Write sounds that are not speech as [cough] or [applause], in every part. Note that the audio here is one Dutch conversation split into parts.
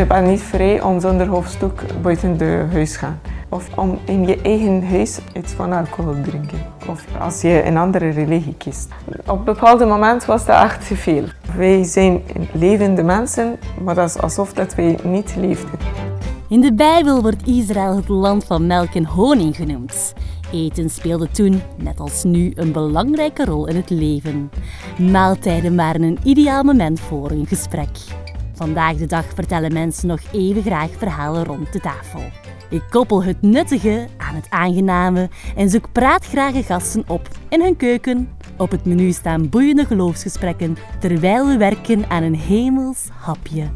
je bent niet vrij om zonder hoofdstuk buiten de huis te gaan. Of om in je eigen huis iets van alcohol te drinken. Of als je een andere religie kiest. Op een bepaald moment was dat echt te veel. Wij zijn levende mensen, maar dat is alsof dat wij niet leefden. In de Bijbel wordt Israël het land van melk en honing genoemd. Eten speelde toen, net als nu, een belangrijke rol in het leven. Maaltijden waren een ideaal moment voor een gesprek. Vandaag de dag vertellen mensen nog even graag verhalen rond de tafel. Ik koppel het nuttige aan het aangename en zoek praatgrage gasten op in hun keuken. Op het menu staan boeiende geloofsgesprekken terwijl we werken aan een hemels hapje.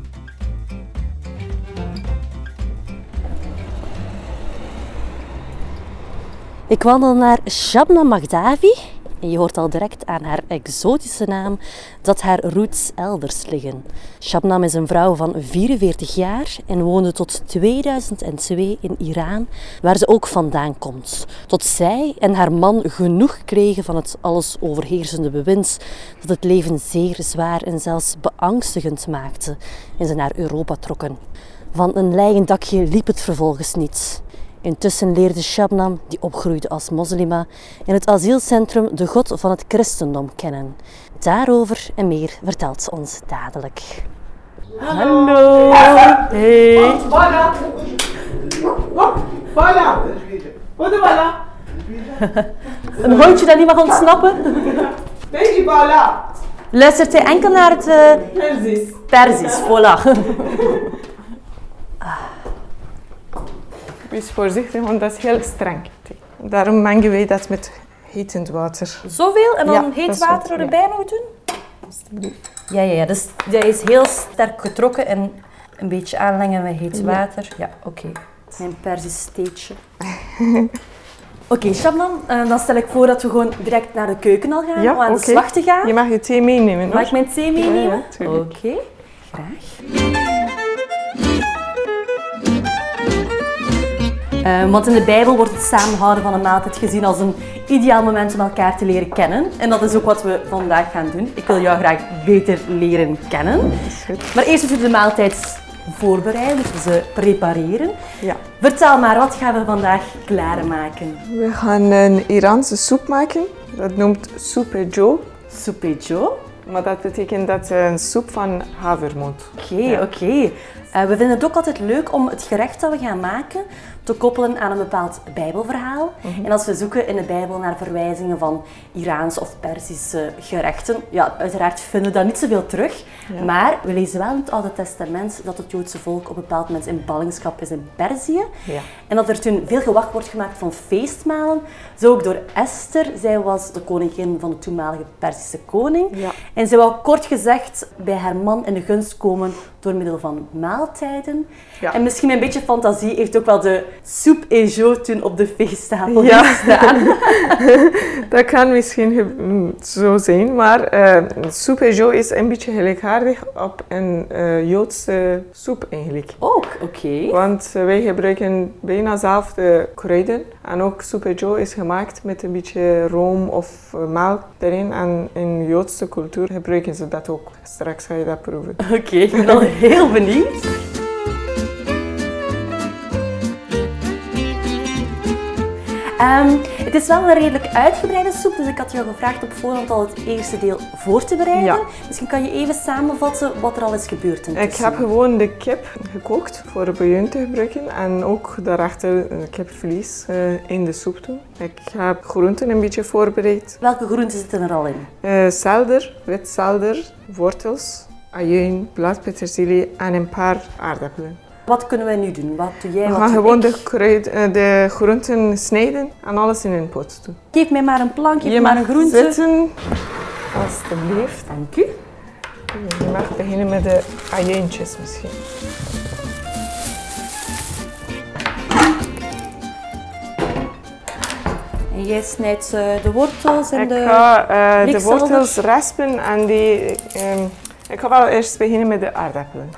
Ik wandel naar Shabna Magdavi en je hoort al direct aan haar exotische naam dat haar roots elders liggen. Shabnam is een vrouw van 44 jaar en woonde tot 2002 in Iran, waar ze ook vandaan komt. Tot zij en haar man genoeg kregen van het alles overheersende bewind dat het leven zeer zwaar en zelfs beangstigend maakte en ze naar Europa trokken. Van een leien dakje liep het vervolgens niet. Intussen leerde Shabnam, die opgroeide als moslima, in het asielcentrum de God van het christendom kennen. Daarover en meer vertelt ze ons dadelijk. Hallo. Hey. Voilà! Voilà! Een hondje dat niet mag ontsnappen. Beetje voilà! Luistert hij enkel naar het uh, Perzisch. Perzisch, voilà. Wees voorzichtig, want dat is heel streng. Daarom mengen wij dat met hetend water. Zoveel en dan Ja, heet is water erbij nog doen? Ja, ja, ja. Dus dat is heel sterk getrokken en een beetje aanlengen met heet water. Ja, oké. Mijn Perzisch theetje. [laughs] Oké, Shabnam, eh, dan stel ik voor dat we gewoon direct naar de keuken al gaan, Ja, om aan oké. de slag te gaan. Je mag je thee meenemen, hoor. Mag ik mijn thee meenemen? Ja, ja. Oké, graag. Eh, want in de Bijbel wordt het samenhouden van een maaltijd gezien als een ideaal moment om elkaar te leren kennen. En dat is ook wat we vandaag gaan doen. Ik wil jou graag beter leren kennen. goed. Maar eerst moeten we de maaltijd voorbereiden, dus ze prepareren. Ja. Vertel maar, wat gaan we vandaag klaarmaken? We gaan een Iraanse soep maken. Dat noemt soupe jo. Soupejo. Maar dat betekent dat eh, een soep van havermout. Oké, Ja. oké. Eh, we vinden het ook altijd leuk om het gerecht dat we gaan maken te koppelen aan een bepaald Bijbelverhaal. Mhm. En als we zoeken in de Bijbel naar verwijzingen van Iraanse of Perzische gerechten, ja, uiteraard vinden we dat niet zoveel terug. Maar we lezen wel in het Oude Testament dat het Joodse volk op een bepaald moment in ballingschap is in Perzië. Ja. En dat er toen veel gewacht wordt gemaakt van feestmalen. Zo ook door Esther. Zij was de koningin van de toenmalige Perzische koning. Ja. En zij wou kort gezegd bij haar man in de gunst komen door middel van maaltijden. Ja. En misschien een beetje fantasie heeft ook wel de soep et jo toen op de feesttafel Ja. gestaan. [laughs] [laughs] Dat kan misschien mm, zo zijn, maar eh soupe jo is een beetje gelijkaardig op een eh, Joodse soep eigenlijk. Ook, oké. Want eh, wij gebruiken bijna dezelfde kruiden. En ook soupe jo is gemaakt met een beetje room of eh, melk erin. En in Joodse cultuur gebruiken ze dat ook. Straks ga je dat proeven. Oké, ik ben al heel benieuwd. Ehm, het is wel een redelijk uitgebreide soep, dus ik had jou gevraagd op voorhand al het eerste deel voor te bereiden. Ja. Misschien kan je even samenvatten wat er al is gebeurd intussen. Ik heb gewoon de kip gekookt voor bouillon te gebruiken. En ook daarachter kipvlees eh, in de soep doen. Ik heb groenten een beetje voorbereid. Welke groenten zitten er al in? Eh selder, wit selder, wortels, ajuin, bladpetersilie en een paar aardappelen. Wat kunnen wij nu doen? Wat doe jij? We gaan gewoon ik? de, kruid, eh, de groenten snijden en alles in een pot doen. Geef mij maar een plank, geef je maar een groente. zitten, alstublieft. Dank u. Je mag beginnen met de ajuintjes misschien. En jij snijdt eh, de wortels en Ik de... ga eh, de wortels raspen en die... ehm, ik ga wel eerst beginnen met de aardappelen.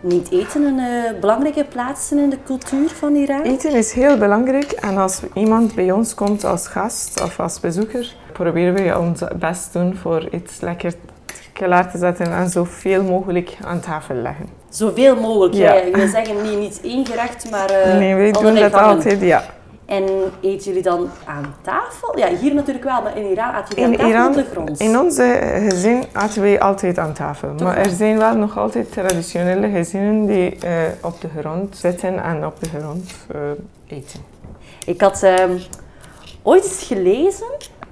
Neemt eten een eh, belangrijke plaats in de cultuur van Iran? Eten is heel belangrijk en als iemand bij ons komt als gast of als bezoeker, proberen we ons best doen voor iets lekker te klaar te zetten en zoveel mogelijk aan tafel leggen. Zoveel mogelijk. Ja. Ja. Zeggen nee, niet één gerecht, maar eh nee, wij doen dat altijd, ja. En eten jullie dan aan tafel? Ja, hier natuurlijk wel, maar in Iran aten jullie In aan tafel Iran, op de grond. in onze gezin aten wij altijd aan tafel. Maar er zijn wel nog altijd traditionele gezinnen die eh, op de grond zitten en op de grond eh, eten. Ik had ehm, ooit eens gelezen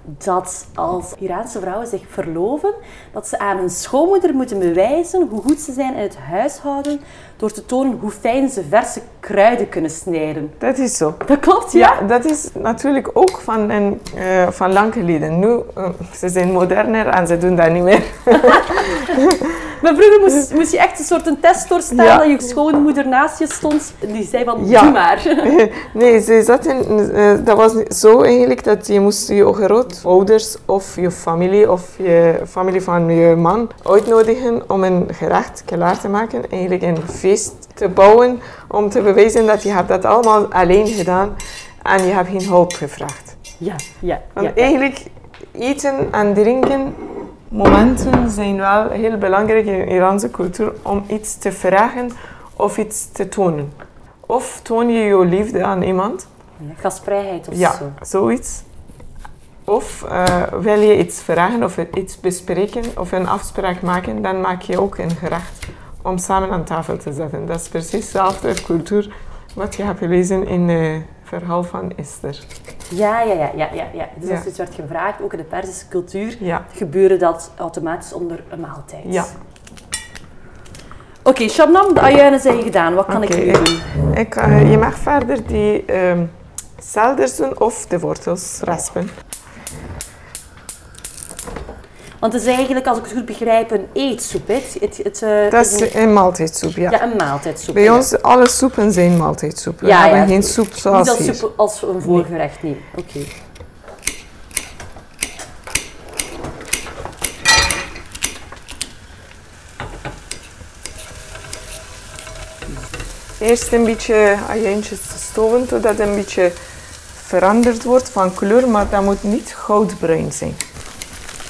dat als Iraanse vrouwen zich verloven, dat ze aan hun schoonmoeder moeten bewijzen hoe goed ze zijn in het huishouden door te tonen hoe fijn ze verse kruiden kunnen snijden. Dat is zo. Dat klopt, ja? Ja, dat is natuurlijk ook van, een, eh, van lang geleden. Nu, eh, ze zijn moderner en ze doen dat niet meer. [laughs] Maar vroeger moest, moest je echt een soort een test doorstaan Ja. dat je schoonmoeder naast je stond die zei van, Ja. doe maar. [laughs] nee, ze zaten, eh, dat was zo eigenlijk dat je moest je grootouders of je familie of je familie van je man uitnodigen om een gerecht klaar te maken. Eigenlijk een feest te bouwen om te bewijzen dat je hebt dat allemaal alleen gedaan en je hebt geen hulp gevraagd. Ja, ja, Want ja. eigenlijk eten en drinken momenten zijn wel heel belangrijk in de Iraanse cultuur om iets te vragen of iets te tonen. Of toon je je liefde aan iemand, Gastvrijheid of ja, zo. zoiets. Of eh, wil je iets vragen of iets bespreken of een afspraak maken, dan maak je ook een gerecht om samen aan tafel te zetten. Dat is precies dezelfde cultuur wat je hebt gelezen in het verhaal van Esther. Ja, ja, ja, ja, ja, ja. Dus als iets werd gevraagd, ook in de Perzische cultuur, Ja. gebeurde dat automatisch onder een maaltijd. Ja. Oké, Shabnam, de ajuinen zijn gedaan. Wat kan ik nu doen? Ik, eh, je mag verder die ehm zelders doen of de wortels raspen. Want het is eigenlijk, als ik het goed begrijp, een eetsoep. Het, het, het, eh, Dat is een, een maaltijdsoep, ja. ja, een maaltijdsoep. Bij ja. ons, alle soepen zijn maaltijdsoep. We Ja, hebben ja. geen soep zoals Niet als soep als een voorgerecht, nee. Oké. Eerst een beetje ajuintjes stoven, totdat het een beetje veranderd wordt van kleur, maar dat moet niet goudbruin zijn.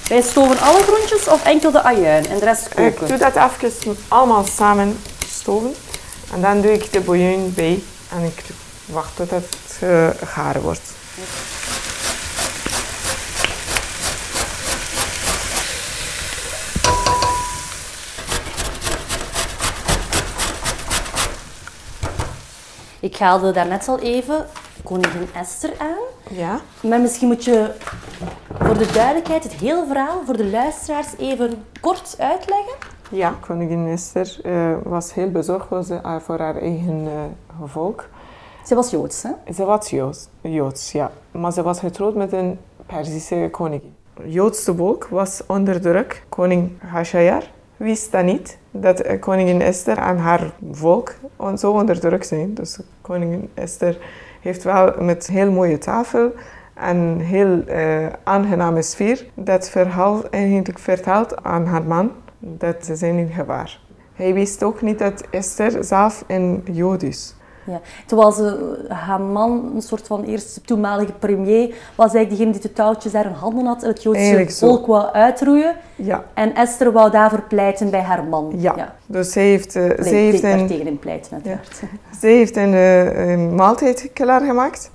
Wij stoven alle groentjes of enkel de ajuin en de rest Ik koken? doe dat even allemaal samen stoven. En dan doe ik de bouillon bij en ik wacht tot het uh, gaar wordt. Ik haalde daarnet al even koningin Esther aan. Ja? Maar misschien moet je voor de duidelijkheid het hele verhaal voor de luisteraars even kort uitleggen. Ja, koningin Esther uh, was heel bezorgd was, uh, voor haar eigen uh, volk. Ze was Joods, hè? Ze was Joods, Joods, ja. Maar ze was getrouwd met een Perzische koningin. Het Joodse volk was onder druk. Koning Hashayar wist dat niet, dat koningin Esther en haar volk zo onder druk zijn. Dus koningin Esther heeft wel met heel mooie tafel en heel uh, aangename sfeer dat verhaal eigenlijk verteld aan haar man dat ze zijn in gevaar. Hij wist ook niet dat Esther zelf een Jood is. Ja. Terwijl ze, haar man, een soort van eerste toenmalige premier, was eigenlijk degene die de touwtjes daar in handen had en het Joodse volk wou uitroeien. Ja. En Esther wou daarvoor pleiten bij haar man. Ja, ja. dus zij heeft, uh, nee, zij heeft daar een, tegen in pleiten uiteraard. Ja. Zij heeft een, uh, een maaltijd klaargemaakt.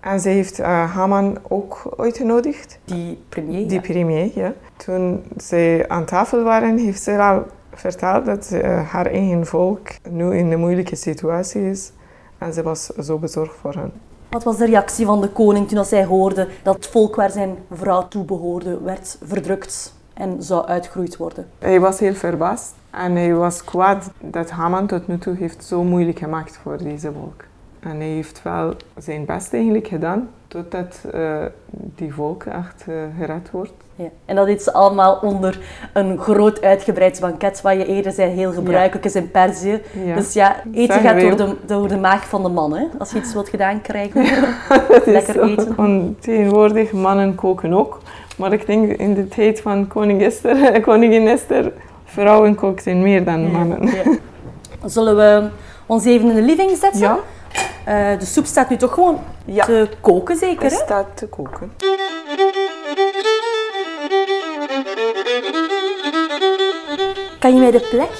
En ze heeft uh, Haman ook uitgenodigd. Die premier? Die premier, ja. Toen ze aan tafel waren, heeft ze al verteld dat uh, haar eigen volk nu in een moeilijke situatie is. En ze was zo bezorgd voor hen. Wat was de reactie van de koning toen zij hoorde dat het volk waar zijn vrouw toe behoorde werd verdrukt en zou uitgeroeid worden? Hij was heel verbaasd en hij was kwaad dat Haman tot nu toe heeft zo moeilijk gemaakt voor deze volk. En hij heeft wel zijn best eigenlijk gedaan totdat uh, die volk echt uh, gered wordt. Ja. En dat ze allemaal onder een groot uitgebreid banket, wat je eerder zei heel gebruikelijk is in Perzië. Ja. Dus ja, eten gaat door de, door de maag van de man, hè? als je iets wilt gedaan krijgen. [laughs] Lekker eten. En tegenwoordig, mannen koken ook. Maar ik denk in de tijd van koning Esther, [laughs] koningin Esther, vrouwen kookten meer dan mannen. Zullen we ons even in de living zetten? Uh, de soep staat nu toch gewoon ja. te koken, zeker? Het staat te koken. Kan je mij de plek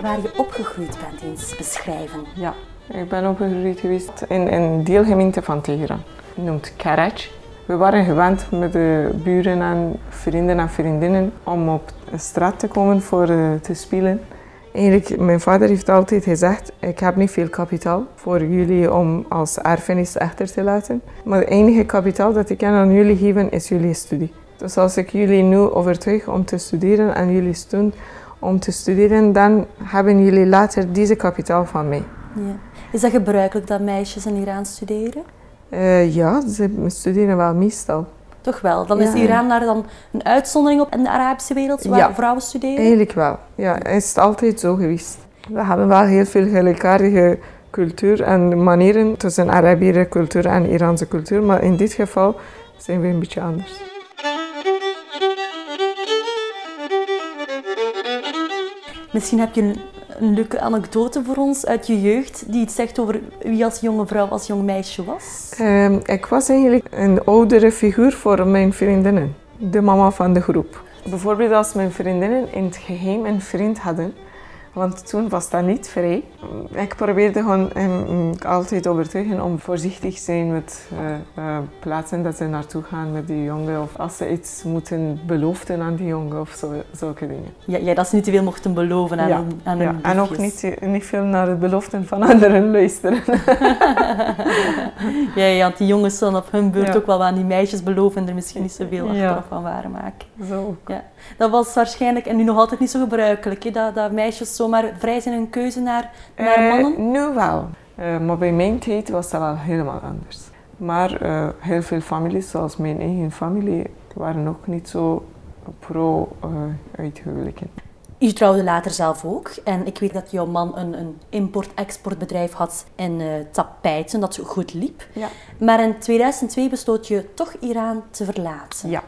waar je opgegroeid bent eens beschrijven? Ja, ik ben opgegroeid geweest in een deelgemeente van Teheran. Noemt Karaj. We waren gewend met de buren en vrienden en vriendinnen om op de straat te komen voor uh, te spelen. Eigenlijk, mijn vader heeft altijd gezegd, ik heb niet veel kapitaal voor jullie om als erfenis achter te laten. Maar het enige kapitaal dat ik kan aan jullie geven is jullie studie. Dus als ik jullie nu overtuig om te studeren en jullie steun om te studeren, dan hebben jullie later deze kapitaal van mij. Ja. Is dat gebruikelijk dat meisjes in Iran studeren? Uh, ja, ze studeren wel meestal. Toch wel? Dan is Iran daar dan een uitzondering op in de Arabische wereld waar vrouwen studeren? Eigenlijk wel. Ja, is het altijd zo geweest. We hebben wel heel veel gelijkaardige cultuur en manieren tussen Arabische cultuur en Iraanse cultuur, maar in dit geval zijn we een beetje anders. Misschien heb je een, leuke anekdote voor ons uit je jeugd die iets zegt over wie als jonge vrouw, als jong meisje was. Um, ik was eigenlijk een oudere figuur voor mijn vriendinnen, de mama van de groep. Bijvoorbeeld als mijn vriendinnen in het geheim een vriend hadden, want toen was dat niet vrij. Ik probeerde gewoon hem altijd overtuigen om voorzichtig te zijn met uh, uh, plaatsen dat ze naartoe gaan met die jongen. Of als ze iets moeten beloven aan die jongen of zo, zulke dingen. Ja, ja, dat ze niet te veel mochten beloven aan, ja, aan ja. En ook niet, niet veel naar de beloften van [laughs] anderen luisteren. [laughs] ja, ja, want die jongens zullen op hun beurt ook wel aan die meisjes beloven en er misschien niet zoveel achteraf van waren maken. Zo Ja. Dat was waarschijnlijk, en nu nog altijd niet zo gebruikelijk, hè, dat, dat meisjes zomaar vrij zijn in keuze naar, naar uh, mannen? Nu wel. Uh, maar bij mijn tijd was dat wel helemaal anders. Maar uh, heel veel families, zoals mijn eigen familie, waren ook niet zo pro-uithuwelijken. Je trouwde later zelf ook. En ik weet dat jouw man een, een import-exportbedrijf had in tapijten, dat goed liep. Ja. Maar in 2002 besloot je toch Iran te verlaten. Ja.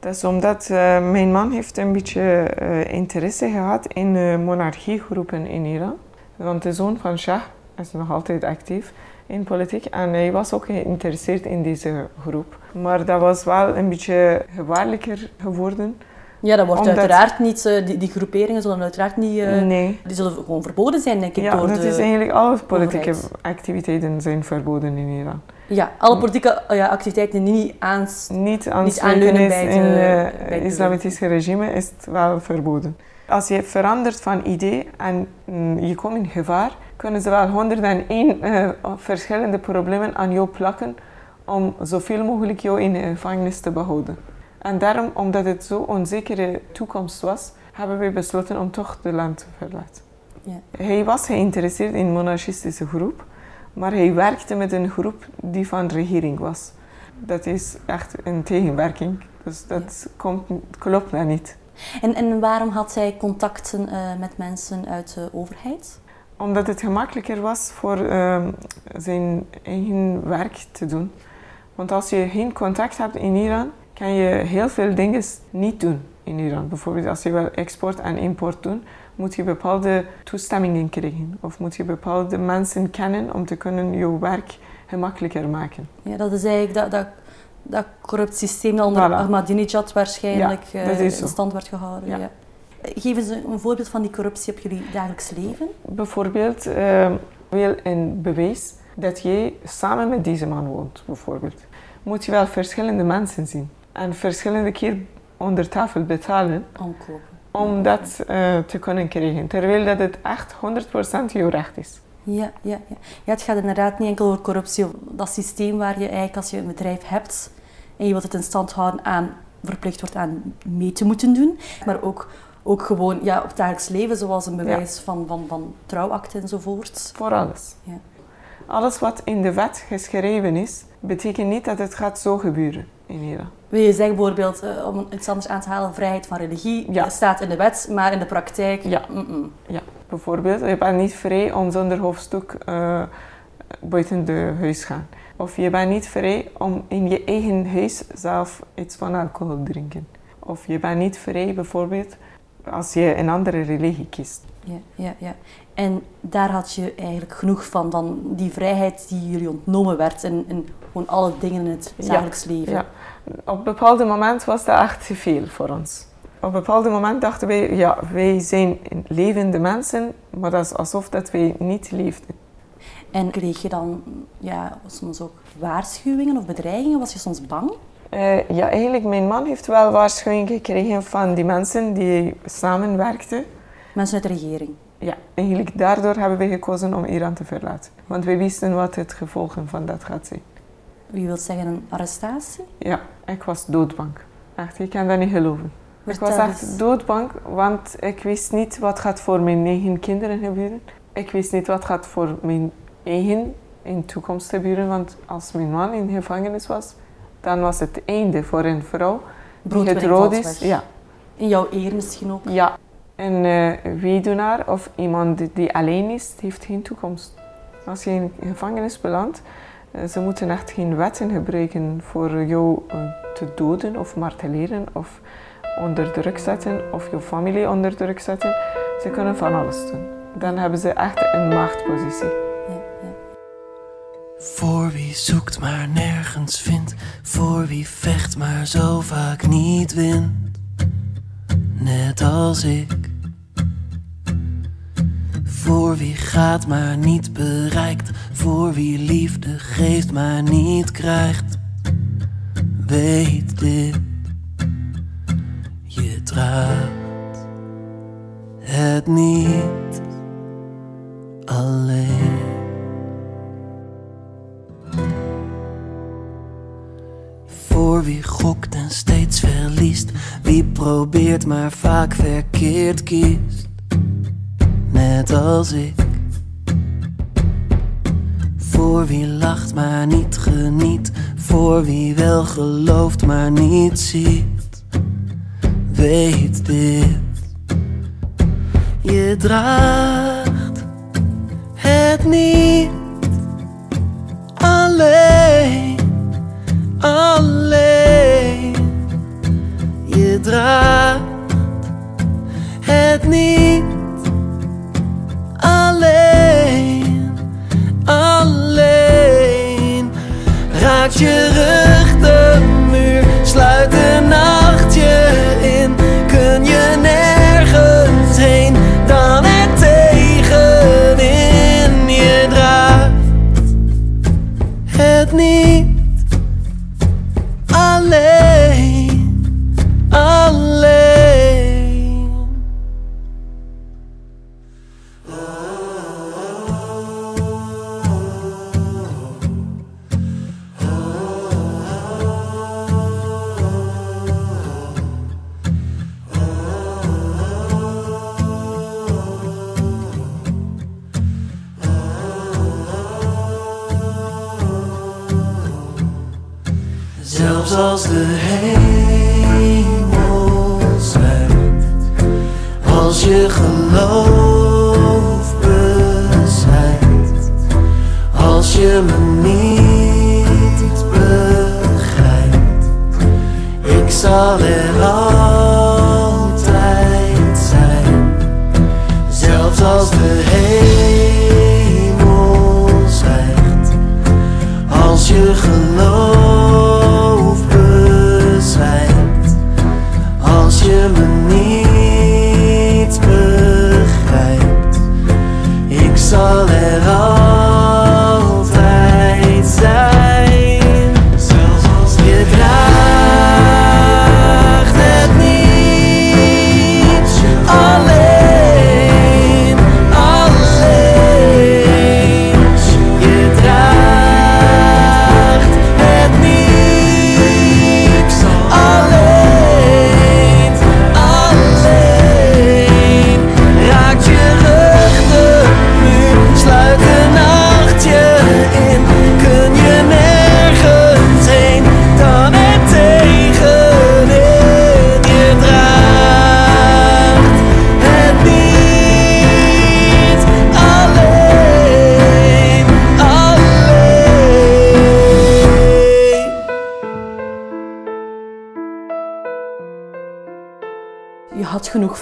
Dat is omdat uh, mijn man heeft een beetje uh, interesse gehad in uh, monarchiegroepen in Iran. Want de zoon van Shah is nog altijd actief in politiek en hij was ook geïnteresseerd in deze groep. Maar dat was wel een beetje gevaarlijker geworden. Ja, dat wordt Omdat... uiteraard niet, die, die, groeperingen zullen uiteraard niet, nee. die zullen gewoon verboden zijn, denk ik, ja, door dat de is eigenlijk alle politieke overheid. activiteiten zijn verboden in Iran. Ja, alle politieke ja, activiteiten die niet, aans, niet aansluiten aanleunen bij het, in uh, het bij het islamitische regime is het wel verboden. Als je verandert van idee en mm, je komt in gevaar, kunnen ze wel 101 uh, verschillende problemen aan jou plakken om zoveel mogelijk jou in de gevangenis te behouden. En daarom, omdat het zo'n onzekere toekomst was, hebben we besloten om toch het land te verlaten. Ja. Hij was geïnteresseerd in een monarchistische groep, maar hij werkte met een groep die van de regering was. Dat is echt een tegenwerking, dus dat komt, klopt maar niet. En, en waarom had hij contacten uh, met mensen uit de overheid? Omdat het gemakkelijker was voor uh, zijn eigen werk te doen. Want als je geen contact hebt in Iran, kan je heel veel dingen niet doen in Iran. Bijvoorbeeld als je wil export en import doen, moet je bepaalde toestemmingen krijgen. Of moet je bepaalde mensen kennen om te kunnen je werk gemakkelijker maken. Ja, dat is eigenlijk dat, dat, dat corrupt systeem dat onder Voilà. Ahmadinejad waarschijnlijk Ja, eh, in stand werd gehouden. Ja. Ja. Geef eens een, voorbeeld van die corruptie op jullie dagelijks leven. Bijvoorbeeld uh, wil een bewijs dat je samen met deze man woont, bijvoorbeeld. Moet je wel verschillende mensen zien. En verschillende keer onder tafel betalen Omkopen. Om dat uh, te kunnen krijgen. Terwijl dat het echt 100% jouw recht is. Ja, ja, ja. ja, het gaat inderdaad niet enkel over corruptie. Dat systeem waar je eigenlijk als je een bedrijf hebt en je wilt het in stand houden aan, verplicht wordt aan mee te moeten doen. Maar ook, ook gewoon ja, op het dagelijks leven, zoals een bewijs ja. van, van, van trouwakte enzovoort. Voor alles. Ja. Alles wat in de wet geschreven is, betekent niet dat het gaat zo gebeuren in Iran. Wil je zeggen bijvoorbeeld, uh, om iets anders aan te halen, vrijheid van religie Ja. staat in de wet, maar in de praktijk... Ja. mm, mm. Ja, bijvoorbeeld, je bent niet vrij om zonder hoofdstuk uh, buiten de huis te gaan. Of je bent niet vrij om in je eigen huis zelf iets van alcohol te drinken. Of je bent niet vrij bijvoorbeeld als je een andere religie kiest. Ja, ja, ja. En daar had je eigenlijk genoeg van, van die vrijheid die jullie ontnomen werd in, in gewoon alle dingen in het dagelijks leven. Ja. Op een bepaald moment was dat echt te veel voor ons. op een bepaald moment dachten wij, ja, wij zijn levende mensen, maar dat is alsof dat wij niet leefden. En kreeg je dan ja, soms ook waarschuwingen of bedreigingen? Was je soms bang? Uh, ja, eigenlijk, mijn man heeft wel waarschuwingen gekregen van die mensen die samenwerkten. Mensen uit de regering? Ja, eigenlijk daardoor hebben we gekozen om Iran te verlaten. Want we wisten wat het gevolgen van dat gaat zijn. U wilt zeggen een arrestatie? Ja, ik was doodbang. Echt, ik kan dat niet geloven. ik was echt doodbang, want ik wist niet wat gaat voor mijn eigen kinderen gebeuren. Ik wist niet wat gaat voor mijn eigen in toekomst gebeuren, want als mijn man in gevangenis was, dan was het einde voor een vrouw die getrouwd is. Ja. In jouw eer misschien ook? Ja. Een uh, weduwnaar of iemand die alleen is, heeft geen toekomst. Als je in gevangenis belandt, ze moeten echt geen wetten gebruiken voor jou uh, te doden of marteleren of onder druk zetten of je familie onder druk zetten. Ze kunnen van alles doen. Dan hebben ze echt een machtpositie. Voor wie zoekt maar nergens vindt, voor wie vecht maar zo vaak niet wint, net als ik. Voor wie gaat maar niet bereikt, voor wie liefde geeft maar niet krijgt. Weet dit, je draagt het niet alleen. Voor wie gokt en steeds verliest, wie probeert maar vaak verkeerd kiest, net als ik. Voor wie lacht maar niet geniet, voor wie wel gelooft maar niet ziet, weet dit. Je draagt het niet alleen alleen. Je draagt het niet Trên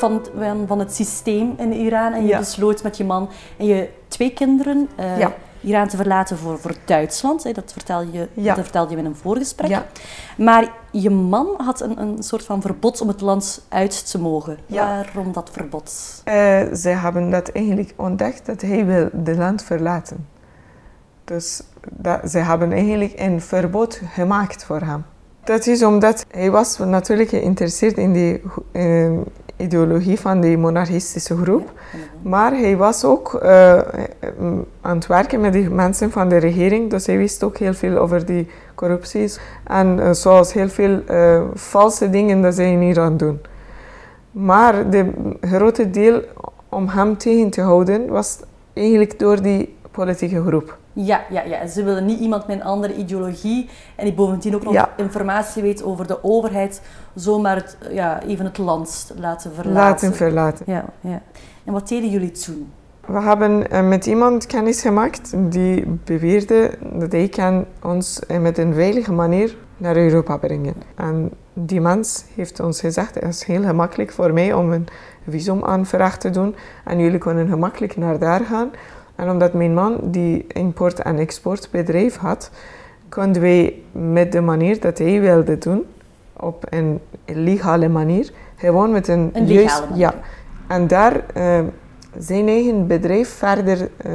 van, van het systeem in Iran en je besloot met je man en je twee kinderen uh, Iran te verlaten voor, voor Duitsland. Hè, dat, vertel je, dat vertelde je in een voorgesprek. Maar je man had een, een soort van verbod om het land uit te mogen. Waarom dat verbod? Eh, ze hebben dat eigenlijk ontdekt dat hij wil de land verlaten. Dus dat, ze hebben eigenlijk een verbod gemaakt voor hem. Dat is omdat hij was natuurlijk geïnteresseerd in die eh, ideologie van die monarchistische groep. Maar hij was ook eh, aan het werken met die mensen van de regering. Dus hij wist ook heel veel over die corrupties. En eh, zoals heel veel eh, valse dingen dat zij niet aan doen. Maar de grote deel om hem tegen te houden was eigenlijk door die politieke groep. Ja, ja, ja. Ze willen niet iemand met een andere ideologie en die bovendien ook nog Ja. informatie weet over de overheid, zomaar het, ja, even het land laten verlaten. Laten verlaten. ja, ja. En wat deden jullie toen? We hebben eh, met iemand kennis gemaakt die beweerde dat hij kan ons eh, met een veilige manier naar Europa brengen. En die mens heeft ons gezegd, het is heel gemakkelijk voor mij om een visumaanvraag te doen en jullie kunnen gemakkelijk naar daar gaan. En omdat mijn man die import- en exportbedrijf had, konden wij met de manier dat hij wilde doen, op een legale manier, gewoon met een, Een juist- manier. Ja. En daar eh, zijn eigen bedrijf verder eh,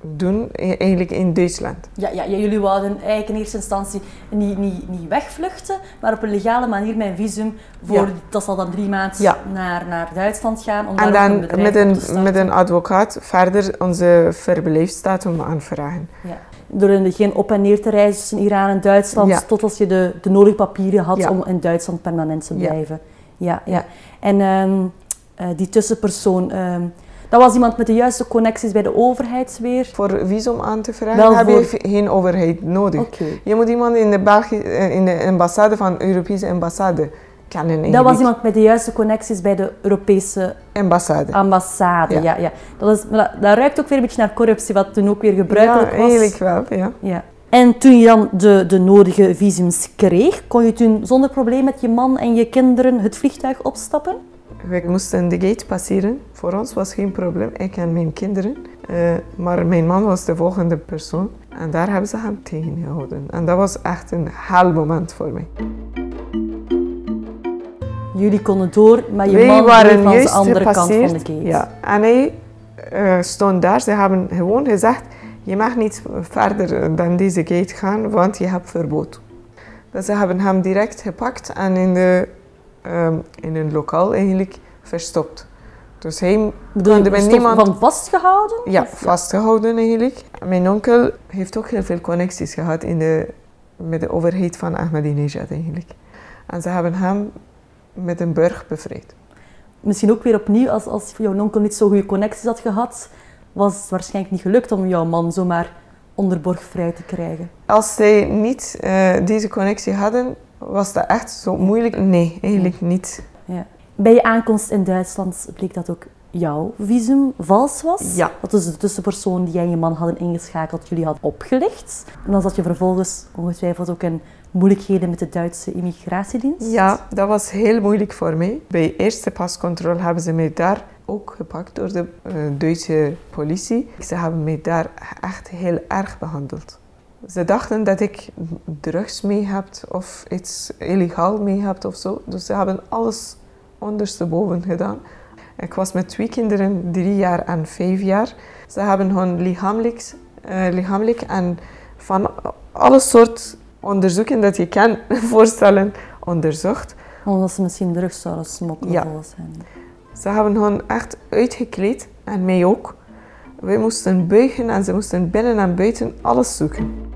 doen, e- eigenlijk in Duitsland. Ja, ja, jullie wouden eigenlijk in eerste instantie niet, niet, niet wegvluchten, maar op een legale manier een visum. Voor, Ja. Dat zal dan drie maanden Ja. naar, naar Duitsland gaan. Om En dan met een, met een advocaat verder onze verblijfsdatum aanvragen. Ja. Door in- geen op en neer te reizen tussen Iran en Duitsland, Ja. tot als je de, de nodige papieren had om in Duitsland permanent te blijven. Ja, ja. Ja. En ehm, eh, die tussenpersoon, ehm, dat was iemand met de juiste connecties bij de overheid weer. Voor visum aan te vragen Wel heb voor- je geen overheid nodig. Je moet iemand in de, België, eh, in de ambassade van de Europese ambassade kennen. Dat was iemand met de juiste connecties bij de Europese Ambassade. ambassade. Ja. Ja. Ja, Dat, is, dat ruikt ook weer een beetje naar corruptie, wat toen ook weer gebruikelijk ja, was. eigenlijk wel, ja. Ja. En toen je dan de, de nodige visums kreeg, kon je toen zonder probleem met je man en je kinderen het vliegtuig opstappen? We moesten de gate passeren. Voor ons was geen probleem, ik en mijn kinderen. Eh, maar mijn man was de volgende persoon. En daar hebben ze hem tegengehouden. En dat was echt een hel moment voor mij. Jullie konden door, maar je Wij man waren aan de andere kant van de gate. Ja. En hij eh, stond daar. Ze hebben gewoon gezegd, je mag niet verder dan deze gate gaan, want je hebt verbod. Dus ze hebben hem direct gepakt en in, de, ehm, in een lokaal eigenlijk verstopt. Dus hij Bedoel je, kon met niemand... van vastgehouden? Ja, Of- vastgehouden eigenlijk. Mijn onkel heeft ook heel veel connecties gehad in de, met de overheid van Ahmadinejad eigenlijk. En ze hebben hem met een burg bevrijd. Misschien ook weer opnieuw, als, als jouw onkel niet zo goede connecties had gehad, was het waarschijnlijk niet gelukt om jouw man zomaar onder borg vrij te krijgen. Als zij niet eh, deze connectie hadden, was dat echt zo moeilijk? Nee, eigenlijk niet. Ja. Bij je aankomst in Duitsland bleek dat ook jouw visum vals was. Ja. Dat is de tussenpersoon die jij en je man hadden ingeschakeld, jullie had opgelicht. En dan zat je vervolgens ongetwijfeld ook in moeilijkheden met de Duitse immigratiedienst. Ja, dat was heel moeilijk voor mij. Bij eerste pascontrole hebben ze mij daar ook gepakt door de eh, Duitse politie. Ze hebben mij daar echt heel erg behandeld. Ze dachten dat ik drugs mee heb of iets illegaal mee heb of zo. Dus ze hebben alles ondersteboven gedaan. Ik was met twee kinderen, drie jaar en vijf jaar. Ze hebben hun lichamelijk, eh, lichamelijk en van alle soort onderzoeken dat je kan [laughs] voorstellen onderzocht. Omdat ze misschien drugs zouden smokkelen Ja. hen. Ze hebben hun echt uitgekleed en mij ook. Wij moesten buigen en ze moesten binnen en buiten alles zoeken.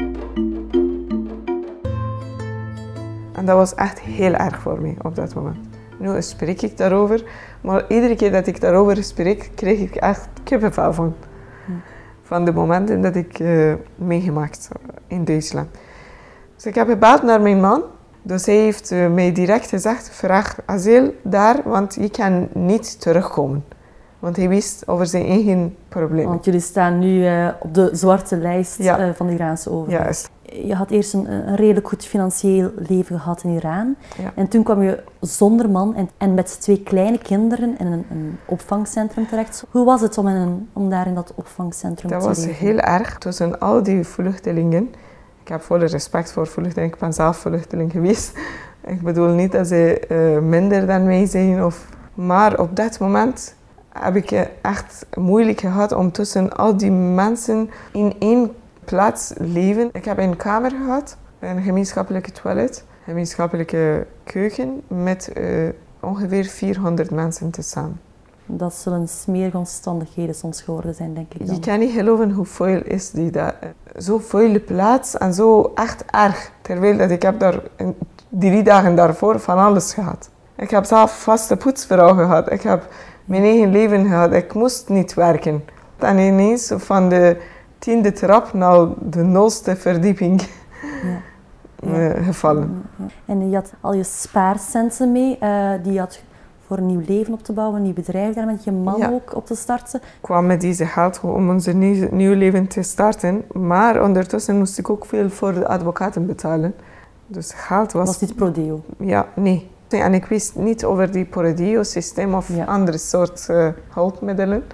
En dat was echt heel erg voor mij op dat moment. Nu spreek ik daarover, maar iedere keer dat ik daarover spreek, krijg ik echt kippenvel van. Van de momenten dat ik eh, meegemaakt in Duitsland. Dus ik heb gebeld naar mijn man. Dus hij heeft eh, mij direct gezegd, vraag asiel daar, want je kan niet terugkomen. Want hij wist over zijn eigen problemen. Want jullie staan nu eh, op de zwarte lijst Ja. eh, van de Iraanse overheid. Juist. Je had eerst een, een redelijk goed financieel leven gehad in Iran. Ja. En toen kwam je zonder man en, en met twee kleine kinderen in een, een opvangcentrum terecht. Hoe was het om, in een, om daar in dat opvangcentrum Dat te was leven? heel erg tussen al die vluchtelingen. Ik heb volle respect voor vluchtelingen, ik ben zelf vluchteling geweest. Ik bedoel niet dat ze eh, minder dan mij zijn. Of... Maar op dat moment heb ik echt moeilijk gehad om tussen al die mensen in één plaats leven. Ik heb een kamer gehad, een gemeenschappelijke toilet, een gemeenschappelijke keuken met eh, ongeveer 400 mensen tezamen. Dat zullen smerige omstandigheden soms geworden zijn, denk ik Je dan. kan niet geloven hoe veel is die daar. Zo veel plaats en zo echt erg. Terwijl dat ik heb daar drie dagen daarvoor van alles gehad. Ik heb zelf vaste poetsvrouw gehad. Ik heb mijn eigen leven gehad. Ik moest niet werken. En ineens van de tiende trap naar de nulste verdieping Ja. [laughs] eh, gevallen. En je had al je spaarcenten mee, eh, die je had voor een nieuw leven op te bouwen, een nieuw bedrijf daar met je man Ja. ook op te starten. Ik kwam met deze geld om onze nieuw, nieuw leven te starten. Maar ondertussen moest ik ook veel voor de advocaten betalen. Dus geld was was niet Prodeo. Ja, nee. En ik wist niet over die Poradio-systeem of Ja. andere soort eh, hulpmiddelen.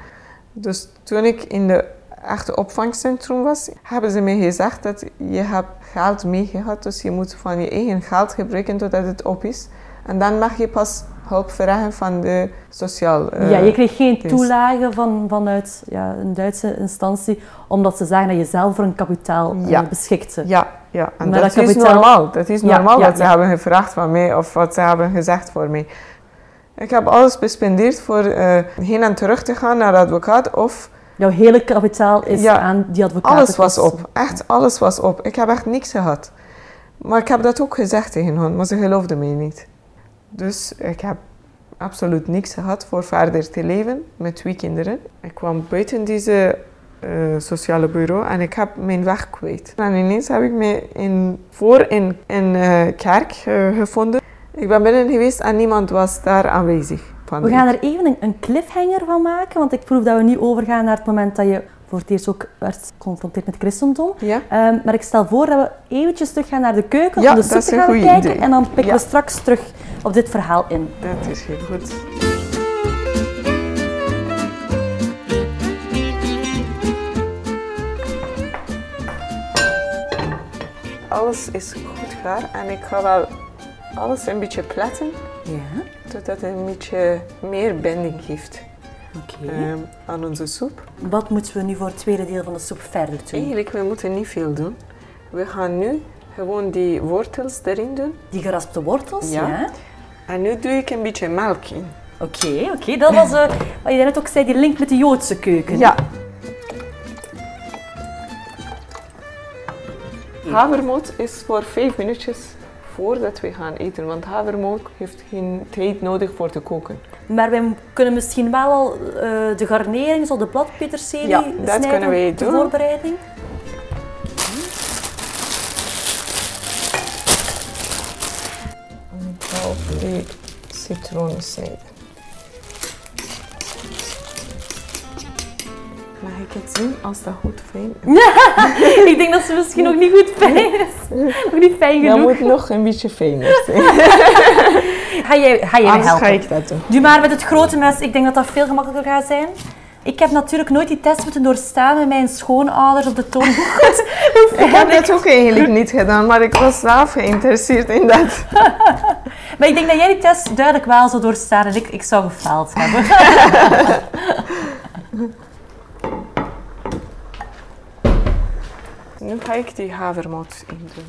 Dus toen ik in de echte opvangcentrum was, hebben ze mij gezegd dat je hebt geld meegehad, dus je moet van je eigen geld gebruiken totdat het op is. En dan mag je pas hulp vragen van de sociaal... eh, ja, je kreeg geen yes. toelage van, vanuit ja, een Duitse instantie, omdat ze zagen dat je zelf voor een kapitaal Ja. beschikte. Ja, ja. en dat, dat is normaal. Dat is normaal wat ze hebben gevraagd van mij of wat ze hebben gezegd voor mij. Ik heb alles bespendeerd voor eh, heen en terug te gaan naar de advocaat of Jouw hele kapitaal is Ja, aan die advocaat. alles was op. Echt, alles was op. Ik heb echt niks gehad. Maar ik heb dat ook gezegd tegen hen, maar ze geloofden mij niet. Dus ik heb absoluut niks gehad voor verder te leven met twee kinderen. Ik kwam buiten deze eh, sociale bureau en ik heb mijn weg kwijt. En ineens heb ik me in, voor in een eh, kerk eh, gevonden. Ik ben binnen geweest en niemand was daar aanwezig. Van We gaan er even een, een cliffhanger van maken, want ik proef dat we nu overgaan naar het moment dat je voor het eerst ook werd geconfronteerd met christendom. Ja? Ehm, maar ik stel voor dat we eventjes terug gaan naar de keuken Ja, om de soep te gaan kijken idee. en dan pikken Ja. we straks terug op dit verhaal in. Dat is heel goed. Alles is goed klaar en ik ga wel alles een beetje platten, Ja, zodat het een beetje meer binding geeft ehm, aan onze soep. Wat moeten we nu voor het tweede deel van de soep verder doen? Eigenlijk, we moeten niet veel doen. We gaan nu gewoon die wortels erin doen. Die geraspte wortels, ja. Ja. En nu doe ik een beetje melk in. Oké, oké. Dat was eh, wat je net ook zei, die link met de Joodse keuken. Ja. Havermout is voor vijf minuutjes voordat we gaan eten, want havermout heeft geen tijd nodig voor te koken. Maar wij kunnen misschien wel al eh, de garnering, zo de bladpeterselie Ja, dat snijden kunnen wij doen. voorbereiding. Ik ga op die citroen snijden. Mag ik het zien als dat goed fijn is? [laughs] ik denk dat ze misschien nog niet goed fijn is. nog niet fijn Dat genoeg. moet nog een beetje fijner zijn. [laughs] Ga jij, ga jij Anders helpen? ga ik dat doen. Doe maar met het grote mes. Ik denk dat dat veel gemakkelijker gaat zijn. Ik heb natuurlijk nooit die test moeten doorstaan met mijn schoonouders op de toon. [laughs] Ik heb dat ook eigenlijk niet gedaan, maar ik was zelf geïnteresseerd in dat. Maar ik denk dat jij die test duidelijk wel zou doorstaan en ik, ik zou gefaald hebben. Nu ga ik die havermout in doen.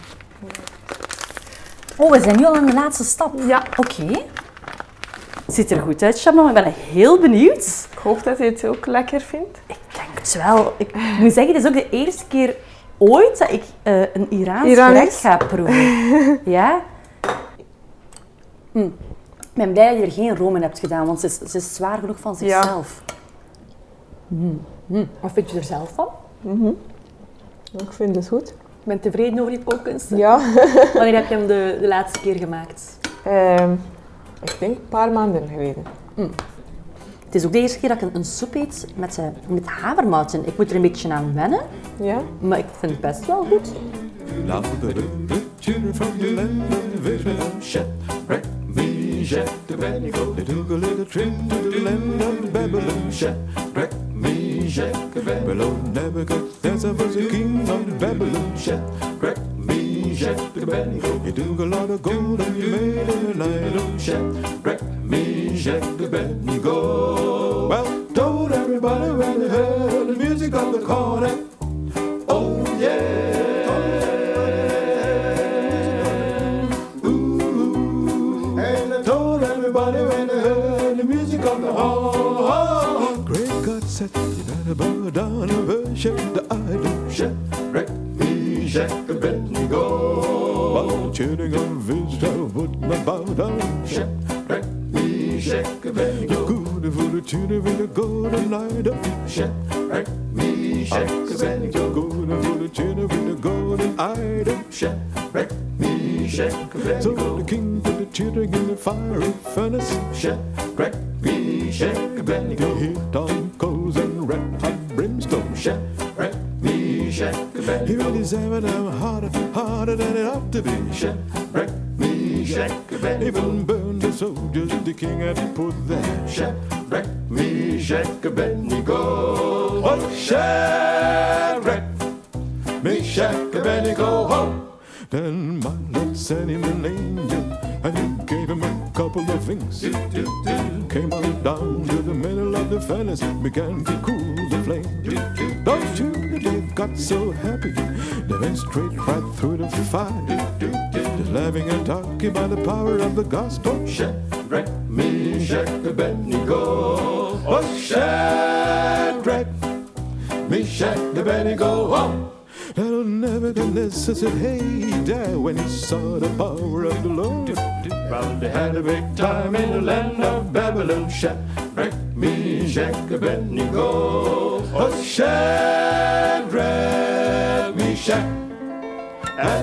Oh, we zijn nu al aan de laatste stap. Ja. Oké. Ziet er goed uit, Shabnam. Ik ben heel benieuwd. Ik hoop dat je het ook lekker vindt. Ik denk het wel. Ik moet zeggen, het is ook de eerste keer ooit dat ik eh, een Iraans Iranisch? gerecht ga proeven. [laughs] ja? Hm. Ik ben blij dat je er geen room in hebt gedaan, want ze is, ze is zwaar genoeg van Ja. zichzelf. Hm. Hm. Wat vind je er zelf van? Ik vind het goed. Ik ben tevreden over die kookkunst. Ja. [laughs] Wanneer heb je hem de, de laatste keer gemaakt? Ehm, ik denk een paar maanden geleden. Het is ook de eerste keer dat ik een, een soep eet met, eh, met havermout in. Ik moet er een beetje aan wennen, Ja? maar ik vind het best wel goed. The, Shadrach, Babylon, Nebuchadnezzar was the king of Babylon. Shadrach, Meshach, Abednego. You took a lot of gold and you made me, idol. Shadrach, Meshach, Abednego. Well, told everybody when they heard the music of the corner. Oh yeah. Everybody when they heard the music of the hall. Great God said you better bow down and worship the idol. Shadrach, Meshach, Abednego. While the children of Israel would not bow down. Shadrach, Meshach, Abednego. Good for the children with the golden idol. Shadrach, Meshach, Abednego. Good for the children with the golden idol. Shadrach, Meshach, Abednego. So the king put the children in the fiery furnace. Shadrach, Meshach, Abednego. He hit on coals and red hot brimstone. Shadrach, Meshach, Abednego. He made his Eminem harder, harder than it ought to be. Shadrach, Meshach, Abednego. Even burned the soldiers the king had put there. Shadrach, Meshach, Abednego. Oh, Shadrach, Meshach, Abednego. Oh. Then my Lord sent him an angel, and he gave him a couple of things. Came on down to the middle of the furnace, began to cool the flame. Those two they got so happy, they went straight right through the fire. Just laughing and talking by the power of the gospel. Shadrach, Meshach, Abednego. Oh, Shadrach, Meshach, Abednego. Oh. And nevertheless, I said, hey, there, when he saw the power of the Lord. Well, had a big time in the land of Babylon. Shadrach, Meshach, Abednego. Oh, Shadrach, Meshach,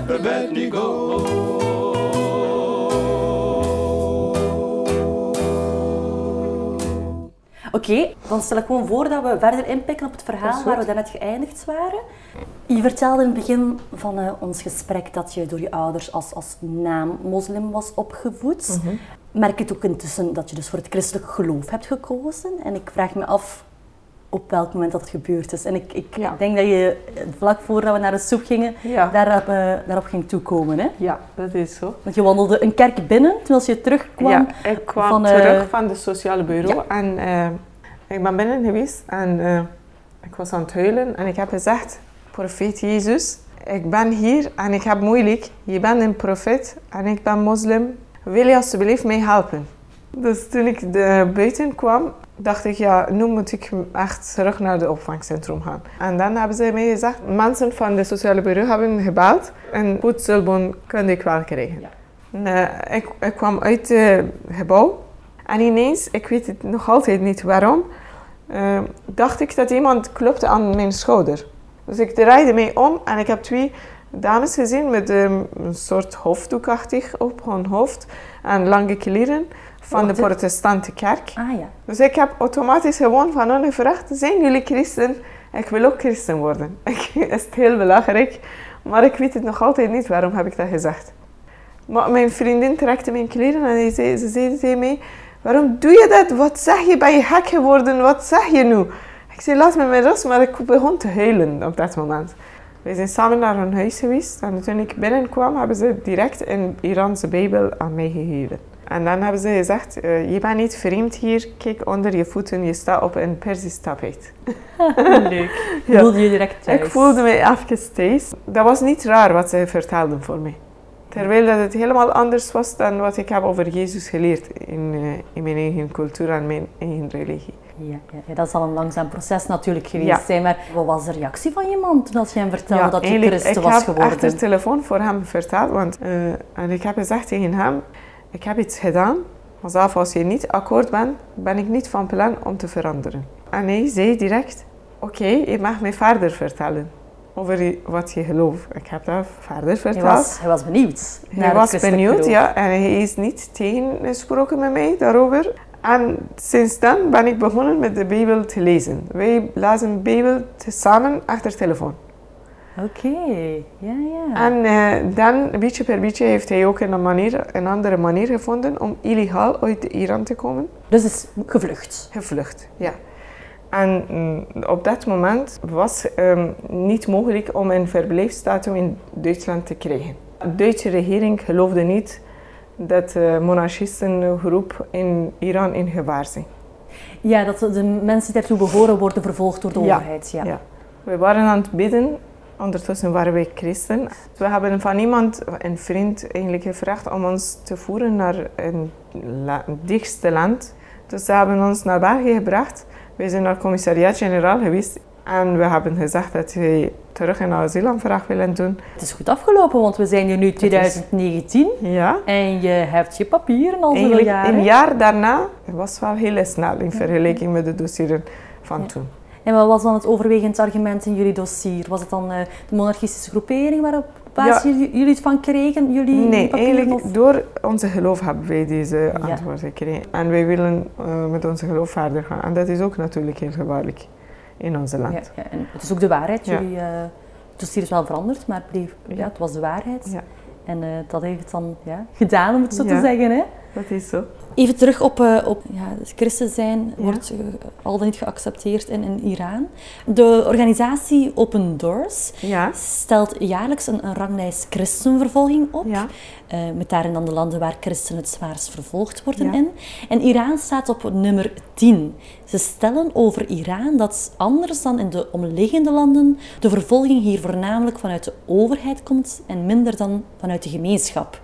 Abednego. Oké, dan stel ik gewoon voor dat we verder inpikken op het verhaal waar we daarnet geëindigd waren. Je vertelde in het begin van eh, ons gesprek dat je door je ouders als, als naam-moslim was opgevoed. Merk je het ook intussen dat je dus voor het christelijk geloof hebt gekozen? En ik vraag me af op welk moment dat gebeurd is. En ik, ik Ja. denk dat je vlak voordat we naar de soep gingen, Ja. daarop, eh, daarop ging toekomen. Hè? Ja, dat is zo. Want je wandelde een kerk binnen als je terugkwam. Ja, ik kwam van, eh, terug van de sociale bureau ja. en eh, ik ben binnen geweest en ik was aan het huilen en ik heb gezegd, profeet Jezus, ik ben hier en ik heb moeilijk. Je bent een profeet en ik ben moslim. Wil je alsjeblieft mij helpen? Dus toen ik de buiten kwam, dacht ik, ja, nu moet ik echt terug naar het opvangcentrum gaan. En dan hebben ze mij gezegd, mensen van de sociale bureau hebben gebeld en voedselbon kan ik wel krijgen. En, eh, ik, ik kwam uit het gebouw en ineens, ik weet het nog altijd niet waarom, eh, dacht ik dat iemand klopte aan mijn schouder. Dus ik draaide mij om en ik heb twee dames gezien met een soort hoofddoekachtig op hun hoofd en lange kleren van de protestante kerk. Ah ja. Dus ik heb automatisch gewoon van hen gevraagd, zijn jullie christen? Ik wil ook christen worden. [laughs] Ik, is het heel belangrijk, maar ik weet het nog altijd niet waarom heb ik dat gezegd. Maar mijn vriendin trekte mijn kleren en zei, ze zei tegen mij, waarom doe je dat? Wat zeg je? Ben je gek geworden? Wat zeg je nu? Ik zei, laat me met rust, maar ik begon te huilen op dat moment. We zijn samen naar hun huis geweest en toen ik binnenkwam hebben ze direct een Iraanse Bijbel aan mij gegeven. En dan hebben ze gezegd, eh, je bent niet vreemd hier, kijk onder je voeten, je staat op een Persisch tapijt. [laughs] Leuk. [laughs] Ja. Voelde je direct thuis? Ik voelde me even thuis. Dat was niet raar wat ze vertelden voor mij. Terwijl dat het helemaal anders was dan wat ik heb over Jezus geleerd in, eh, in mijn eigen cultuur en mijn eigen religie. Ja, ja, dat zal een langzaam proces natuurlijk geweest Ja. zijn. Maar wat was de reactie van toen als je hem vertelde dat je christen ik was heb geworden? achter de telefoon voor hem verteld, want eh, en ik heb gezegd tegen hem, ik heb iets gedaan, maar zelfs als je niet akkoord bent, ben ik niet van plan om te veranderen. En hij zei direct, oké, je mag mij verder vertellen over wat je gelooft. Ik heb dat verder hij, verteld. was, hij was benieuwd. Hij was benieuwd, geloof. ja. En hij is niet tegengesproken met mij daarover. En sinds dan ben ik begonnen met de Bijbel te lezen. Wij lazen de Bijbel samen achter telefoon. Oké, ja, ja. En eh, dan, beetje per beetje, heeft hij ook een, manier, een andere manier gevonden om illegaal uit Iran te komen. Dus is gevlucht. Gevlucht, ja. En mm, op dat moment was het niet mogelijk om een verblijfstatus in Duitsland te krijgen. De Duitse regering geloofde niet dat de monarchistengroep in Iran in gevaar zijn. Ja, dat de mensen die daartoe behoren worden vervolgd door de Ja, overheid. Ja. Ja. We waren aan het bidden. Ondertussen waren wij christen. We hebben van iemand, een vriend, eigenlijk gevraagd om ons te voeren naar een la- dichtste land. Dus ze hebben ons naar België gebracht. We zijn naar commissariaat-generaal geweest. En we hebben gezegd dat wij terug een asielaanvraag willen doen. Het is goed afgelopen, want we zijn hier nu 2019 Ja. en je hebt je papieren al Eigenlijk jaren. een jaar daarna was wel heel snel in vergelijking met de dossieren van Ja. toen. En wat was dan het overwegend argument in jullie dossier? Was het dan eh, de monarchistische groepering waarop basis Ja. jullie, het van kregen? Jullie Nee, papieren, eigenlijk of- door onze geloof hebben wij deze Ja. antwoord gekregen. En wij willen eh, met onze geloof verder gaan. En dat is ook natuurlijk heel gevaarlijk in onze land. Ja, ja, en het is ook de waarheid. Jullie, eh, het dossier is wel veranderd, maar ja. Het was de waarheid. Ja. En dat heeft het dan ja, gedaan, om het zo te zeggen. Hè? Dat is zo. Even terug op, eh, op ja, het christen zijn, Ja. wordt eh, al dan niet geaccepteerd in, in Iran. De organisatie Open Doors Ja. stelt jaarlijks een, een ranglijst christenvervolging op. Eh, met daarin dan de landen waar christenen het zwaarst vervolgd worden Ja. in. En Iran staat op nummer 10. Ze stellen over Iran dat anders dan in de omliggende landen de vervolging hier voornamelijk vanuit de overheid komt en minder dan vanuit de gemeenschap.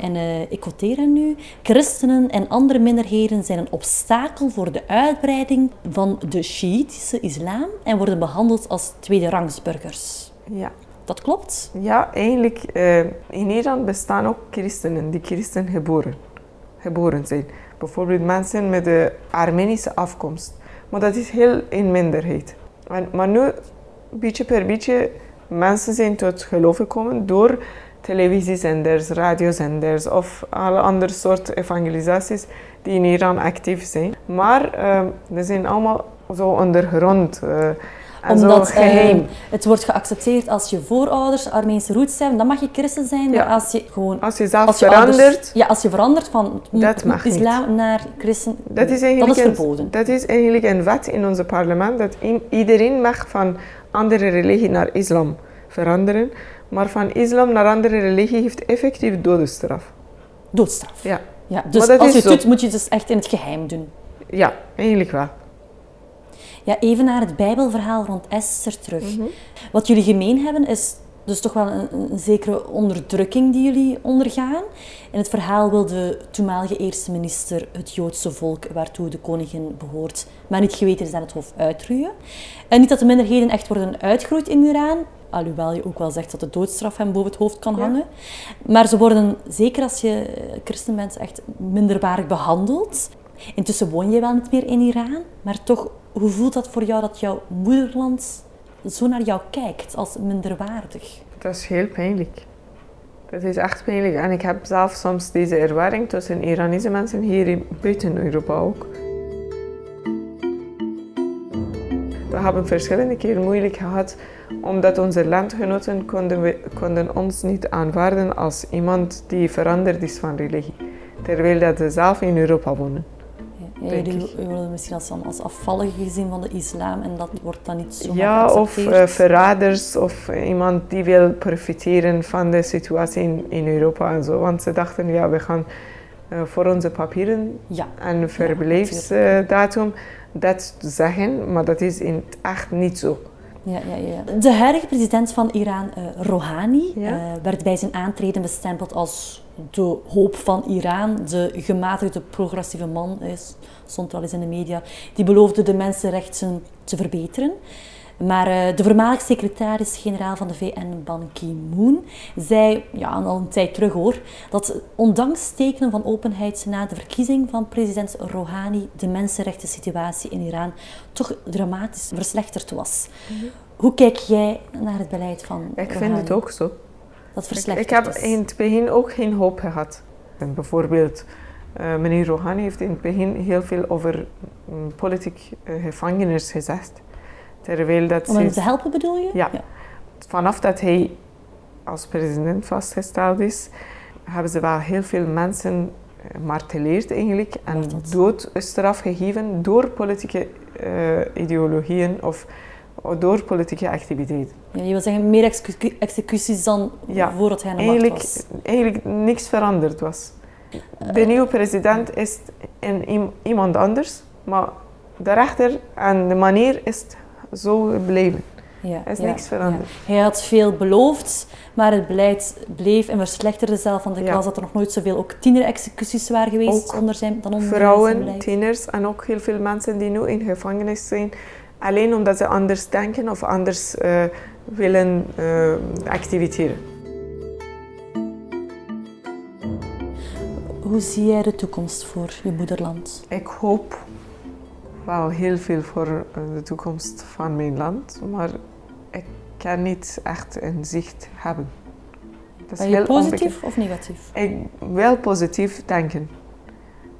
En eh, ik quoteer hen nu. Christenen en andere minderheden zijn een obstakel voor de uitbreiding van de Sjiïtische islam en worden behandeld als tweederangsburgers. Ja. Dat klopt? ja, eigenlijk eh, in Iran bestaan ook christenen die christen geboren, geboren zijn. Bijvoorbeeld mensen met de Armenische afkomst. Maar dat is heel in minderheid. En, maar nu, beetje per beetje, mensen zijn tot geloof gekomen door televisiezenders, radiozenders of alle andere soort evangelisaties die in Iran actief zijn. Maar ze zijn allemaal zo ondergrond. eh, Omdat zo geheim. eh, het wordt geaccepteerd als je voorouders Armeense roots zijn, dan mag je christen zijn. Ja. Maar als je gewoon Als je zelf als je verandert, ouders- ja, als je verandert van Dat mag niet. islam naar christen, Dat is, dat eigenlijk een- verboden. dat is eigenlijk een wet in ons parlement dat iedereen mag van andere religie naar islam veranderen. Maar van islam naar andere religie heeft effectief doodstraf. Doodstraf. Ja, Ja, dus dat als is je het doet, moet je het dus echt in het geheim doen. ja eigenlijk wel. Ja, even naar het Bijbelverhaal rond Esther terug. Mhm. Wat jullie gemeen hebben is dus toch wel een, een zekere onderdrukking die jullie ondergaan. In het verhaal wil de toenmalige eerste minister het Joodse volk waartoe de koningin behoort, maar niet geweten is aan het hof uitroeien. En niet dat de minderheden echt worden uitgeroeid in Iran, alhoewel je ook wel zegt dat de doodstraf hem boven het hoofd kan Ja. hangen. Maar ze worden, zeker als je eh, christen bent, echt minderwaardig behandeld. Intussen woon je wel niet meer in Iran, maar toch, hoe voelt dat voor jou dat jouw moederland zo naar jou kijkt als minderwaardig? Dat is heel pijnlijk. Dat is echt pijnlijk. En ik heb zelf soms deze ervaring tussen Iranese mensen hier buiten Europa ook. We hebben verschillende keren moeilijk gehad omdat onze landgenoten konden, konden ons niet aanvaarden als iemand die veranderd is van religie. Terwijl dat ze zelf in Europa wonen. Ja, jullie worden misschien als, als afvallige gezien van de islam en dat wordt dan niet zo Ja, of eh, verraders of iemand die wil profiteren van de situatie in, in Europa en zo. Want ze dachten, ja, we gaan eh, voor onze papieren Ja, en verblijfsdatum dat zeggen, maar dat is in het echt niet zo. Ja, ja, ja. De huidige president van Iran, eh, Rouhani, Ja. eh, werd bij zijn aantreden bestempeld als de hoop van Iran. De gematigde progressieve man is, stond al eens in de media. Die beloofde de mensenrechten te verbeteren. Maar eh, de voormalig secretaris-generaal van de VN, Ban Ki-moon, zei, ja, al een tijd terug hoor, dat ondanks tekenen van openheid na de verkiezing van president Rouhani de mensenrechten situatie in Iran toch dramatisch verslechterd was. Hoe kijk jij naar het beleid van Mhm. Ik vind het ook zo. Dat Ik, verslechterd ik heb is. in het begin ook geen hoop gehad. En bijvoorbeeld, eh, meneer Rouhani heeft in het begin heel veel over mm, politiek eh, gevangenis gezegd. Terwijl dat Om hem te helpen bedoel je? Ja. vanaf dat hij als president vastgesteld is, hebben ze wel heel veel mensen eh, marteleerd eigenlijk en doodstraf gegeven door politieke eh, ideologieën of door politieke activiteiten. Ja, je wil zeggen meer execu- executies dan Ja, voordat hij aan de Eigenlijk, macht was. eigenlijk niks veranderd was. De nieuwe president is een, iem- iemand anders, maar daarachter en de manier is zo gebleven. Ja, Er is ja, niks veranderd. ja. Hij had veel beloofd, maar het beleid bleef en verslechterde zelf. Want ik Ja. dat er nog nooit zoveel ook tienerexecuties waren geweest Ook onder zijn, dan onder Vrouwen, tieners en ook heel veel mensen die nu in gevangenis zijn, alleen omdat ze anders denken of anders eh, willen eh, activiteren. Hoe zie jij de toekomst voor je moederland? Ik hoop wel heel veel voor eh, de toekomst van mijn land, maar ik kan niet echt een zicht hebben. Dat is Ben je positief onbekend. of negatief? Ik wil positief denken,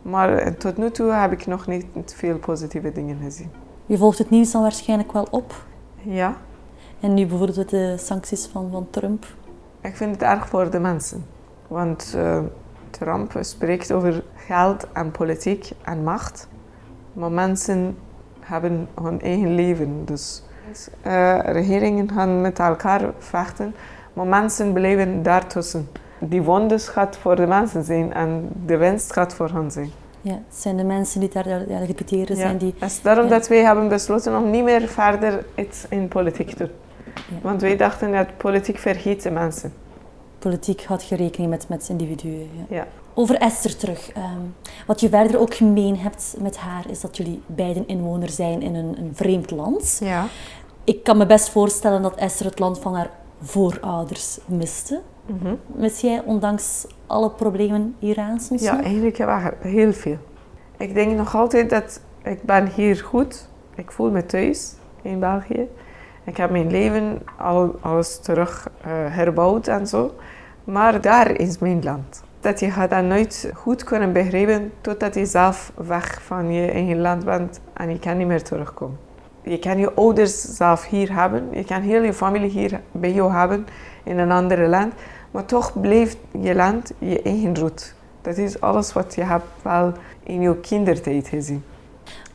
maar eh, tot nu toe heb ik nog niet veel positieve dingen gezien. Je volgt het nieuws dan waarschijnlijk wel op. Ja, En nu bijvoorbeeld de sancties van, van Trump. ik vind het erg voor de mensen, want eh, Trump spreekt over geld en politiek en macht, maar mensen hebben hun eigen leven. Dus eh, regeringen gaan met elkaar vechten, maar mensen blijven daartussen. Die wondes gaat voor de mensen zijn en de winst gaat voor hen zijn. Ja, het zijn de mensen die daar ja, Ja. zijn die... Het is daarom Ja. dat wij hebben besloten om niet meer verder iets in politiek te doen. Ja. Want wij dachten dat politiek vergeet de mensen. Politiek houdt je rekening met, met individuen. Ja. Over Esther terug. Ehm, wat je verder ook gemeen hebt met haar, is dat jullie beiden inwoner zijn in een, een vreemd land. Ja. Ik kan me best voorstellen dat Esther het land van haar voorouders miste. Mis jij, ondanks alle problemen hieraan soms Ja, nog? eigenlijk heel veel. Ik denk nog altijd dat ik ben hier goed. Ik voel me thuis in België. Ik heb mijn leven al alles terug eh, herbouwd en zo. Maar daar is mijn land. Dat je dat nooit goed kunnen begrijpen totdat je zelf weg van je eigen land bent en je kan niet meer terugkomen. Je kan je ouders zelf hier hebben. Je kan heel je familie hier bij jou hebben in een ander land. Maar toch blijft je land je eigen route. Dat is alles wat je hebt wel in je kindertijd gezien.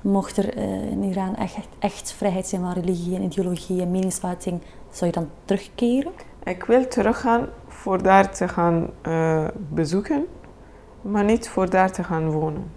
Mocht er eh, in Iran echt, echt, echt vrijheid zijn van religie en ideologie en meningsuiting, zou je dan terugkeren? Ik wil teruggaan voor daar te gaan eh, bezoeken, maar niet voor daar te gaan wonen.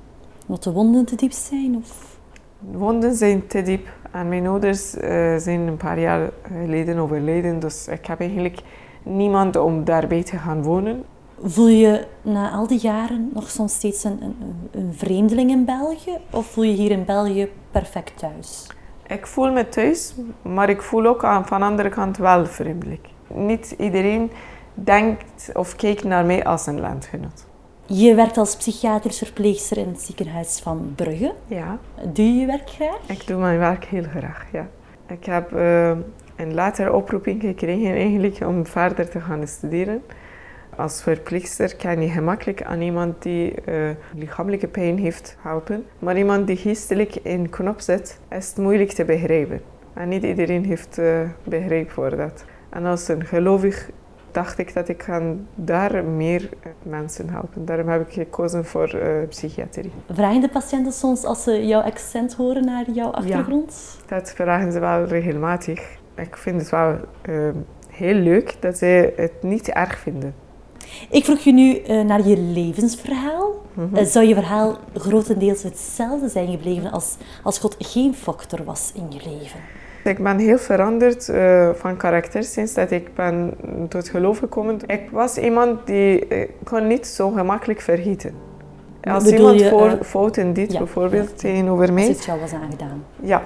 Omdat de wonden te diep zijn? Of? Wonden zijn te diep en mijn ouders eh, zijn een paar jaar geleden overleden, dus ik heb eigenlijk niemand om daarbij te gaan wonen. Voel je na al die jaren nog soms steeds een, een, een vreemdeling in België? Of voel je hier in België perfect thuis? Ik voel me thuis, maar ik voel ook aan van de andere kant wel vreemdelijk. Niet iedereen denkt of kijkt naar mij als een landgenoot. Je werkt als psychiatrisch verpleegster in het ziekenhuis van Brugge. Ja, Doe je je werk graag? ik doe mijn werk heel graag, ja. Ik heb eh, een latere oproeping gekregen eigenlijk om verder te gaan studeren. Als verpleegster kan je gemakkelijk aan iemand die eh, lichamelijke pijn heeft helpen. Maar iemand die geestelijk in knop zit, is het moeilijk te begrijpen. En niet iedereen heeft eh, begrip voor dat. En als een gelovig dacht ik dat ik kan daar meer mensen helpen. Daarom heb ik gekozen voor eh, psychiatrie. Vragen de patiënten soms als ze jouw accent horen naar jouw achtergrond? Dat vragen ze wel regelmatig. Ik vind het wel eh, heel leuk dat ze het niet erg vinden. Ik vroeg je nu eh, naar je levensverhaal. Mhm. Zou je verhaal grotendeels hetzelfde zijn gebleven als, als God geen factor was in je leven? Ik ben heel veranderd eh, van karakter sinds dat ik ben tot geloof gekomen. Ik was iemand die eh, kon niet zo gemakkelijk vergeten. Als Bedoel iemand je, voor, eh, fouten deed, ja, bijvoorbeeld ja. tegenover Als mij, het jou was aangedaan. ja,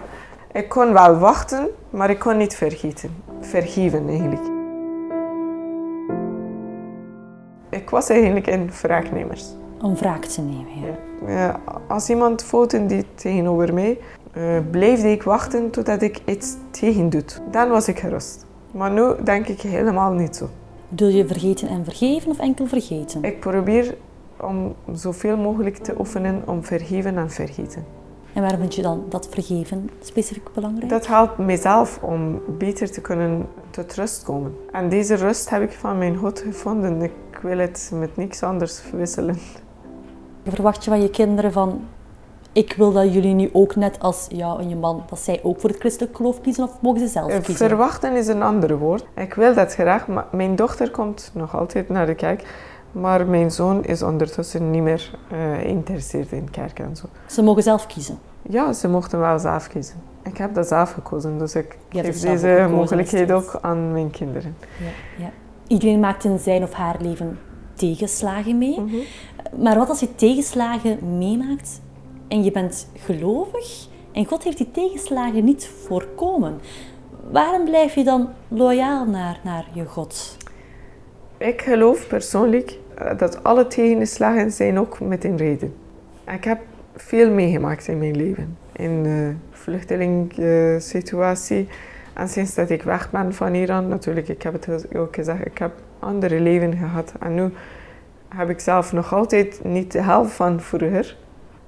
ik kon wel wachten, maar ik kon niet vergeten. Vergeven eigenlijk. Ik was eigenlijk een wraaknemers. Om wraak te nemen, ja. Eh, als iemand fouten deed tegenover mij, eh, bleefde ik wachten totdat ik iets tegen doet. Dan was ik gerust. Maar nu denk ik helemaal niet zo. Bedoel je vergeten en vergeven of enkel vergeten? Ik probeer om zoveel mogelijk te oefenen om vergeven en vergeten. En waarom vind je dan dat vergeven specifiek belangrijk? Dat helpt mijzelf om beter te kunnen tot rust komen. En deze rust heb ik van mijn God gevonden. Ik wil het met niks anders wisselen. Verwacht je van je kinderen van ik wil dat jullie nu ook net als jou en je man, dat zij ook voor het christelijk geloof kiezen of mogen ze zelf kiezen? Verwachten is een ander woord. Ik wil dat graag, maar mijn dochter komt nog altijd naar de kerk. Maar mijn zoon is ondertussen niet meer eh, geïnteresseerd in kerk en zo. Ze mogen zelf kiezen. Ja, ze mochten wel zelf kiezen. Ik heb dat zelf gekozen, dus ik geef deze gekozen, mogelijkheid destijds. ook aan mijn kinderen. Ja, ja. Iedereen maakt in zijn of haar leven tegenslagen mee. Mhm. Maar wat als je tegenslagen meemaakt en je bent gelovig en God heeft die tegenslagen niet voorkomen? Waarom blijf je dan loyaal naar, naar je God? Ik geloof persoonlijk eh, dat alle tegenslagen zijn ook met een reden. Ik heb veel meegemaakt in mijn leven. In de vluchtelingssituatie. En sinds dat ik weg ben van Iran, natuurlijk, ik heb het ook gezegd, ik heb andere leven gehad. En nu heb ik zelf nog altijd niet de helft van vroeger.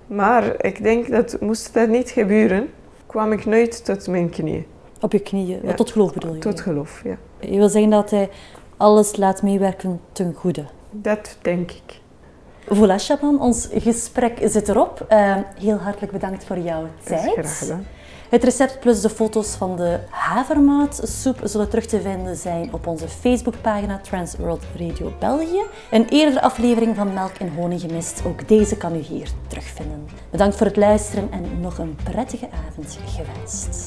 Maar ik denk dat moest dat niet gebeuren, kwam ik nooit tot mijn knieën. Op je knieën, Ja. tot geloof bedoel je? Tot geloof, ja. Je wil zeggen dat hij alles laat meewerken ten goede. Dat denk ik. Voilà, Shaban, ons gesprek zit erop. Eh, heel hartelijk bedankt voor jouw tijd. graag gedaan. Het recept plus de foto's van de havermoutsoep zullen terug te vinden zijn op onze Facebookpagina Transworld Radio België. Een eerdere aflevering van Melk en Honing gemist, ook deze kan u hier terugvinden. Bedankt voor het luisteren en nog een prettige avond gewenst.